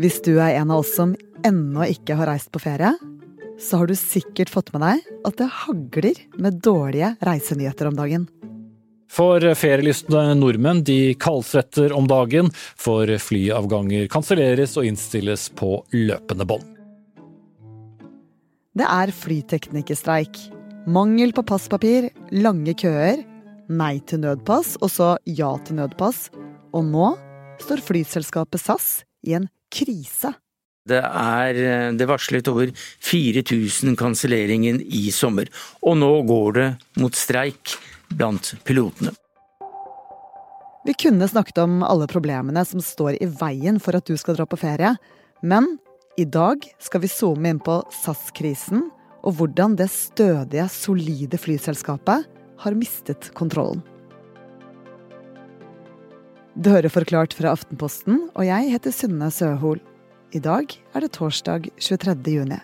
Hvis du er en av oss som ennå ikke har reist på ferie, så har du sikkert fått med deg at det hagler med dårlige reisenyheter om dagen. For ferielystne nordmenn de kaldsvetter om dagen, for flyavganger kanselleres og innstilles på løpende bånd. Det er flyteknikerstreik. Mangel på passpapir, lange køer, nei til nødpass og så ja til nødpass. Og nå står flyselskapet SAS i en krise. Det er det varslet over 4000 kanselleringer i sommer, og nå går det mot streik blant pilotene. Vi kunne snakket om alle problemene som står i veien for at du skal dra på ferie, men i dag skal vi zoome inn på SAS-krisen og hvordan det stødige, solide flyselskapet har mistet kontrollen. Du hører Forklart fra Aftenposten, og jeg heter Synne Søhol. I dag er det torsdag 23. juni.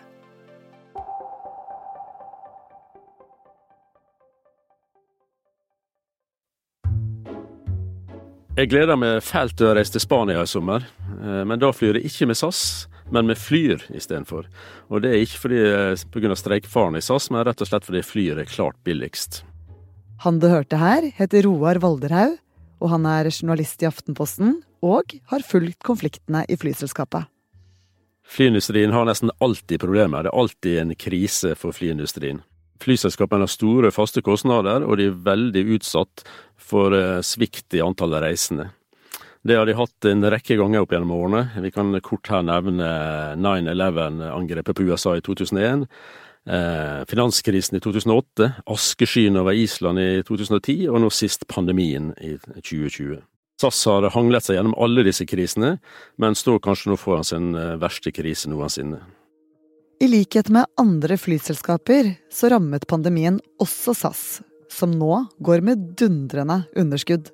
Jeg gleder meg fælt til å reise til Spania i sommer, eh, men da flyr jeg ikke med SAS, men med Flyr istedenfor. Og det er ikke eh, pga. streikefaren i SAS, men rett og slett fordi Flyr er klart billigst. Han du hørte her, heter Roar Valderhaug, og han er journalist i Aftenposten og har fulgt konfliktene i flyselskapet. Flyindustrien har nesten alltid problemer. Det er alltid en krise for flyindustrien. Flyselskapene har store faste kostnader, og de er veldig utsatt for eh, svikt i antallet reisende. Det har de hatt en rekke ganger opp gjennom årene. Vi kan kort her nevne 9-11-angrepet på USA i 2001, eh, finanskrisen i 2008, askeskyen over Island i 2010, og nå sist pandemien i 2020. SAS har hanglet seg gjennom alle disse krisene, men står kanskje nå foran sin eh, verste krise noensinne. I likhet med andre flyselskaper så rammet pandemien også SAS, som nå går med dundrende underskudd.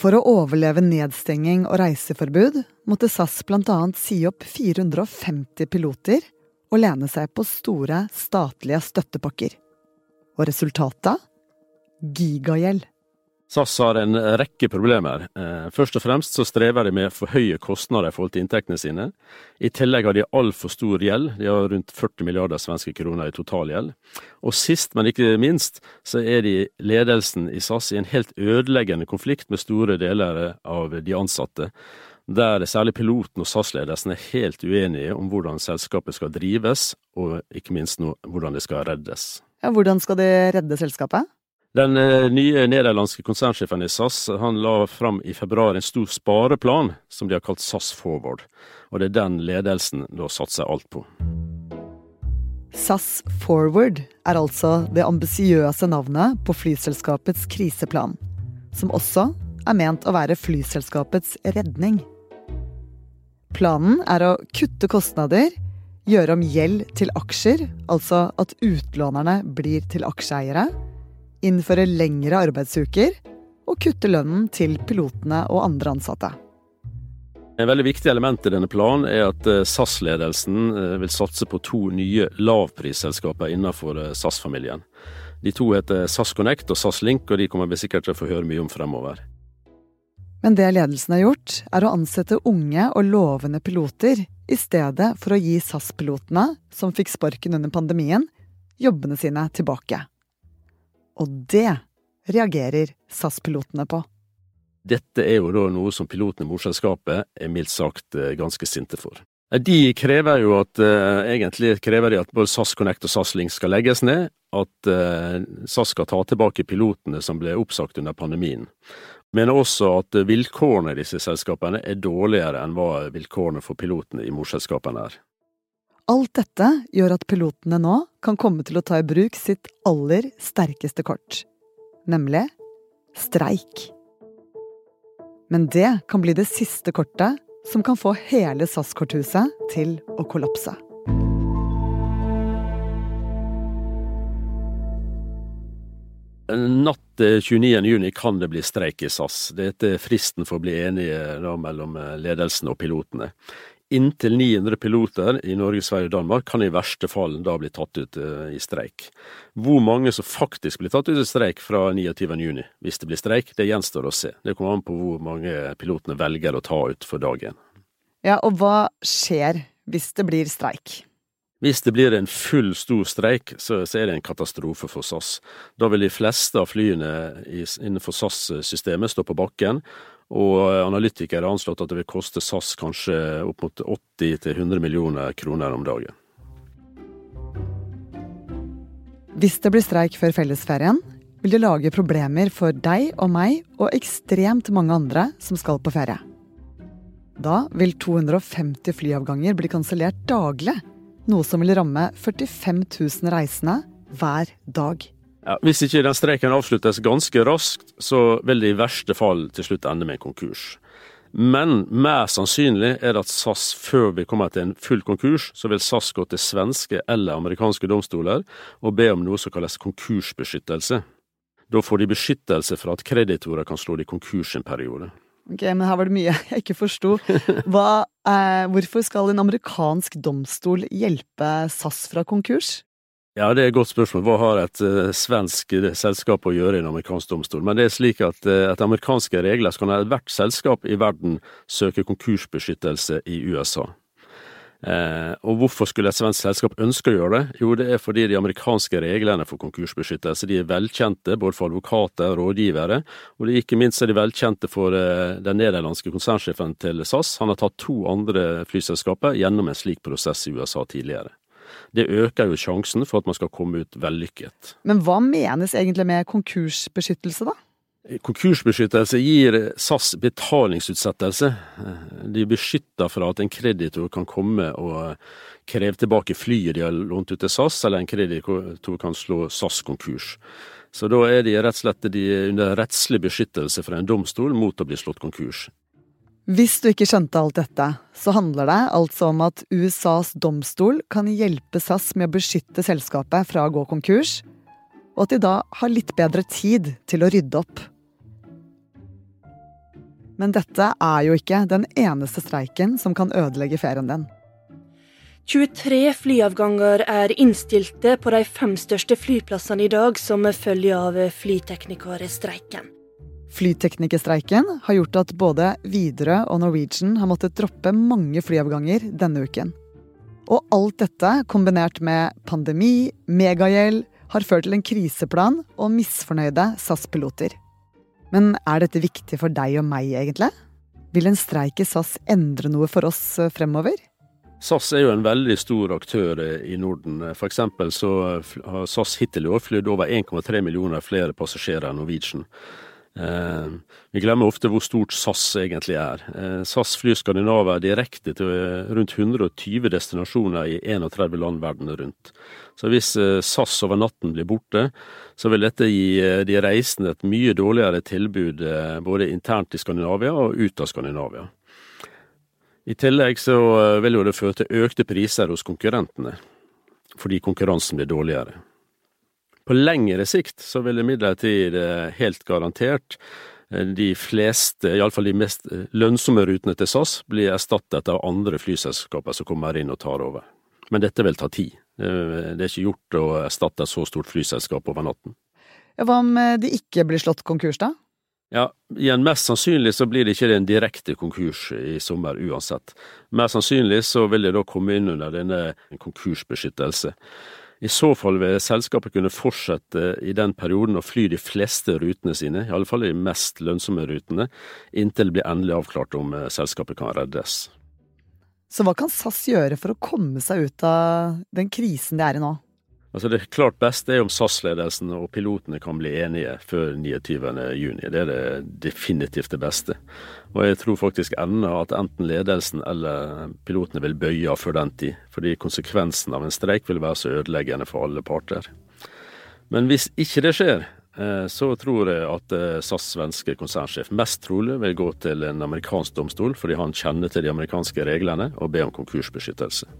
For å overleve nedstenging og reiseforbud måtte SAS bl.a. si opp 450 piloter og lene seg på store statlige støttepakker. Og resultatet? Gigagjeld. SAS har en rekke problemer. Eh, først og fremst så strever de med for høye kostnader i forhold til inntektene sine. I tillegg har de altfor stor gjeld, de har rundt 40 milliarder svenske kroner i totalgjeld. Og sist, men ikke minst, så er de ledelsen i SAS i en helt ødeleggende konflikt med store deler av de ansatte. Der særlig piloten og SAS-ledelsen er helt uenige om hvordan selskapet skal drives, og ikke minst nå, hvordan det skal reddes. Ja, hvordan skal de redde selskapet? Den eh, nye nederlandske konsernsjefen i SAS han la fram i februar en stor spareplan som de har kalt SAS Forward, og det er den ledelsen da satser alt på. SAS Forward er altså det ambisiøse navnet på flyselskapets kriseplan, som også er ment å være flyselskapets redning. Planen er å kutte kostnader, gjøre om gjeld til aksjer, altså at utlånerne blir til aksjeeiere, innføre lengre arbeidsuker og kutte lønnen til pilotene og andre ansatte. En veldig viktig element i denne planen er at eh, SAS-ledelsen eh, vil satse på to nye lavprisselskaper innenfor eh, SAS-familien. De to heter SAS Connect og SAS Link, og de kommer vi sikkert til å få høre mye om fremover. Men det ledelsen har gjort, er å ansette unge og lovende piloter, i stedet for å gi SAS-pilotene, som fikk sparken under pandemien, jobbene sine tilbake. Og det reagerer SAS-pilotene på. Dette er jo da noe som pilotene i morselskapet er mildt sagt eh, ganske sinte for. De krever jo at uh, egentlig krever de at både SAS Connect og SAS Link skal legges ned, at SAS skal ta tilbake pilotene som ble oppsagt under pandemien. Mener også at vilkårene i disse selskapene er dårligere enn hva vilkårene for pilotene i morselskapene er. Alt dette gjør at pilotene nå kan komme til å ta i bruk sitt aller sterkeste kort, nemlig streik. Men det kan bli det siste kortet som kan få hele SAS-korthuset til å kollapse. Natt til 29.6 kan det bli streik i SAS. Dette er fristen for å bli enige mellom ledelsen og pilotene. Inntil 900 piloter i Norge, Sverige og Danmark kan i verste fall da bli tatt ut uh, i streik. Hvor mange som faktisk blir tatt ut i streik fra 29.6, hvis det blir streik, det gjenstår å se. Det kommer an på hvor mange pilotene velger å ta ut for dagen. Ja, og hva skjer hvis det blir streik? Hvis det blir en full, stor streik, så, så er det en katastrofe for SAS. Da vil de fleste av flyene innenfor SAS-systemet stå på bakken, og analytikere har anslått at det vil koste SAS kanskje opp mot 80-100 millioner kroner om dagen. Hvis det blir streik før fellesferien, vil det lage problemer for deg og meg og ekstremt mange andre som skal på ferie. Da vil 250 flyavganger bli kansellert daglig noe som vil ramme 45 000 reisende hver dag. Ja, hvis ikke den streiken avsluttes ganske raskt, så vil det i verste fall til slutt ende med en konkurs. Men mer sannsynlig er det at SAS, før vi kommer til en full konkurs, så vil SAS gå til svenske eller amerikanske domstoler og be om noe som kalles konkursbeskyttelse. Da får de beskyttelse for at kreditorer kan slå de konkurs en periode. Ok, men her var det mye jeg ikke forsto. Eh, hvorfor skal en amerikansk domstol hjelpe SAS fra konkurs? Ja, det er et godt spørsmål. Hva har et uh, svensk selskap å gjøre i en amerikansk domstol? Men det er slik at uh, etter amerikanske regler så kan ethvert selskap i verden søke konkursbeskyttelse i USA. Eh, og hvorfor skulle et svensk selskap ønske å gjøre det? Jo, det er fordi de amerikanske reglene for konkursbeskyttelse de er velkjente både for advokater og rådgivere, og ikke minst er de velkjente for eh, den nederlandske konsernsjefen til SAS. Han har tatt to andre flyselskaper gjennom en slik prosess i USA tidligere. Det øker jo sjansen for at man skal komme ut vellykket. Men hva menes egentlig med konkursbeskyttelse, da? Konkursbeskyttelse gir SAS betalingsutsettelse. De beskytter fra at en kreditor kan komme og kreve tilbake flyet de har lånt ut til SAS, eller en kreditor kan slå SAS konkurs. Så da er de rett og slett de under rettslig beskyttelse fra en domstol mot å bli slått konkurs. Hvis du ikke skjønte alt dette, så handler det altså om at USAs domstol kan hjelpe SAS med å beskytte selskapet fra å gå konkurs, og at de da har litt bedre tid til å rydde opp. Men dette er jo ikke den eneste streiken som kan ødelegge ferien din. 23 flyavganger er innstilte på de fem største flyplassene i dag som følge av flyteknikerstreiken. Flyteknikerstreiken har gjort at både Widerøe og Norwegian har måttet droppe mange flyavganger denne uken. Og alt dette, kombinert med pandemi, megagjeld, har ført til en kriseplan og misfornøyde SAS-piloter. Men er dette viktig for deg og meg, egentlig? Vil en streik i SAS endre noe for oss eh, fremover? SAS er jo en veldig stor aktør eh, i Norden. For så har SAS hittil i år flydd over 1,3 millioner flere passasjerer enn Norwegian. Eh, vi glemmer ofte hvor stort SAS egentlig er. SAS flyr skandinaver direkte til rundt 120 destinasjoner i 31 land verden rundt. Så hvis SAS over natten blir borte, så vil dette gi eh, de reisende et mye dårligere tilbud eh, både internt i Skandinavia og ut av Skandinavia. I tillegg så eh, vil jo det føre til økte priser hos konkurrentene, fordi konkurransen blir dårligere. På lengre sikt så vil imidlertid helt garantert de fleste, iallfall de mest lønnsomme rutene til SAS, bli erstattet av andre flyselskaper som kommer inn og tar over. Men dette vil ta tid. Eh, det er ikke gjort å erstatte et så stort flyselskap over natten. Hva om eh, de ikke blir slått konkurs, da? Ja, igjen mest sannsynlig så blir det ikke en direkte konkurs i sommer uansett. Mer sannsynlig så vil det da komme inn under denne konkursbeskyttelse. I så fall vil selskapet kunne fortsette i den perioden å fly de fleste rutene sine, i alle fall de mest lønnsomme rutene, inntil det blir endelig avklart om eh, selskapet kan reddes. Så hva kan SAS gjøre for å komme seg ut av den krisen de er i nå? Altså Det klart beste er om SAS-ledelsen og pilotene kan bli enige før 29.6. Det er det definitivt det beste. Og jeg tror faktisk ennå at enten ledelsen eller pilotene vil bøye av før den tid. Fordi konsekvensen av en streik vil være så ødeleggende for alle parter. Men hvis ikke det skjer, Eh, så tror jeg at eh, SAS svenske konsernsjef mest trolig vil gå til en amerikansk domstol fordi han kjenner til de amerikanske reglene og be om konkursbeskyttelse.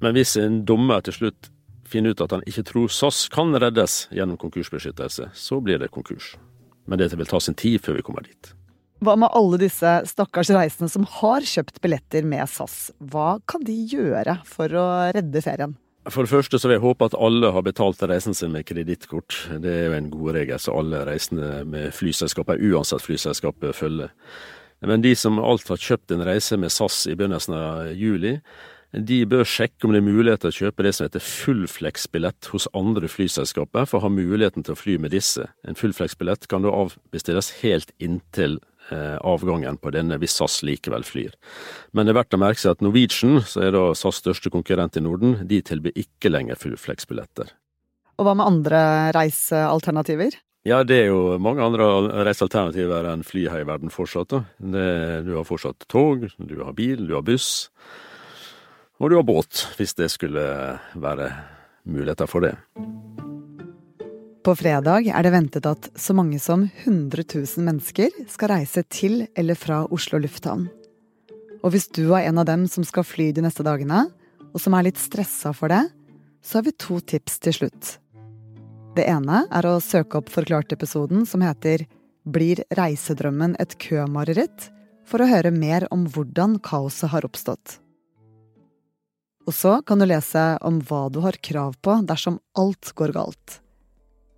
Men hvis en dommer til slutt finner ut at han ikke tror SAS kan reddes gjennom konkursbeskyttelse, så blir det konkurs. Men dette vil ta sin tid før vi kommer dit. Hva med alle disse stakkars reisende som har kjøpt billetter med SAS? Hva kan de gjøre for å redde ferien? For det første så vil jeg håpe at alle har betalt reisen sin med kredittkort. Det er jo en god regel som alle reisende med flyselskaper, uansett flyselskap, bør følge. Men de som alt har kjøpt en reise med SAS i begynnelsen av juli, de bør sjekke om det er mulighet til å kjøpe det som heter fullflex-billett hos andre flyselskaper, for å ha muligheten til å fly med disse. En fullflex-billett kan da avbestilles helt inntil eh, avgangen på denne hvis SAS likevel flyr. Men det er verdt å merke seg at Norwegian, som er da SAS største konkurrent i Norden, de tilbyr ikke lenger fullflex-billetter. Og hva med andre reisealternativer? Ja, det er jo mange andre reisealternativer enn fly her i verden fortsatt. Det, du har fortsatt tog, du har bil, du har buss. Og du har båt, hvis det skulle være muligheter for det. På fredag er det ventet at så mange som 100 000 mennesker skal reise til eller fra Oslo lufthavn. Og hvis du er en av dem som skal fly de neste dagene, og som er litt stressa for det, så har vi to tips til slutt. Det ene er å søke opp Forklart-episoden som heter Blir reisedrømmen et kømareritt? for å høre mer om hvordan kaoset har oppstått. Og så kan du lese om hva du har krav på dersom alt går galt.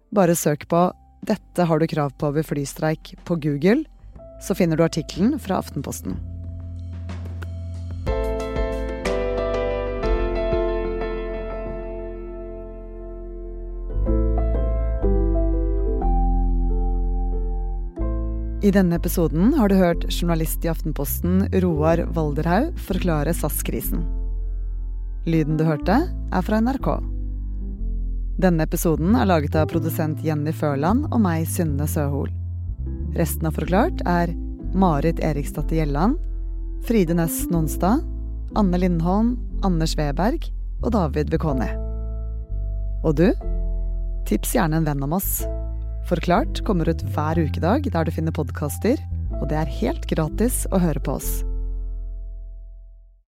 Bare søk på 'Dette har du krav på ved flystreik' på Google, så finner du artikkelen fra Aftenposten. I denne episoden har du hørt journalist i Aftenposten Roar Valderhaug forklare SAS-krisen. Lyden du hørte, er fra NRK. Denne episoden er laget av produsent Jenny Førland og meg, Synne Søhol. Resten av Forklart er Marit Eriksdatter Gjelland, Fride Næss Nonstad, Anne Lindholm, Anders Weberg og David Vekoni. Og du? Tips gjerne en venn om oss. Forklart kommer ut hver ukedag der du finner podkaster, og det er helt gratis å høre på oss.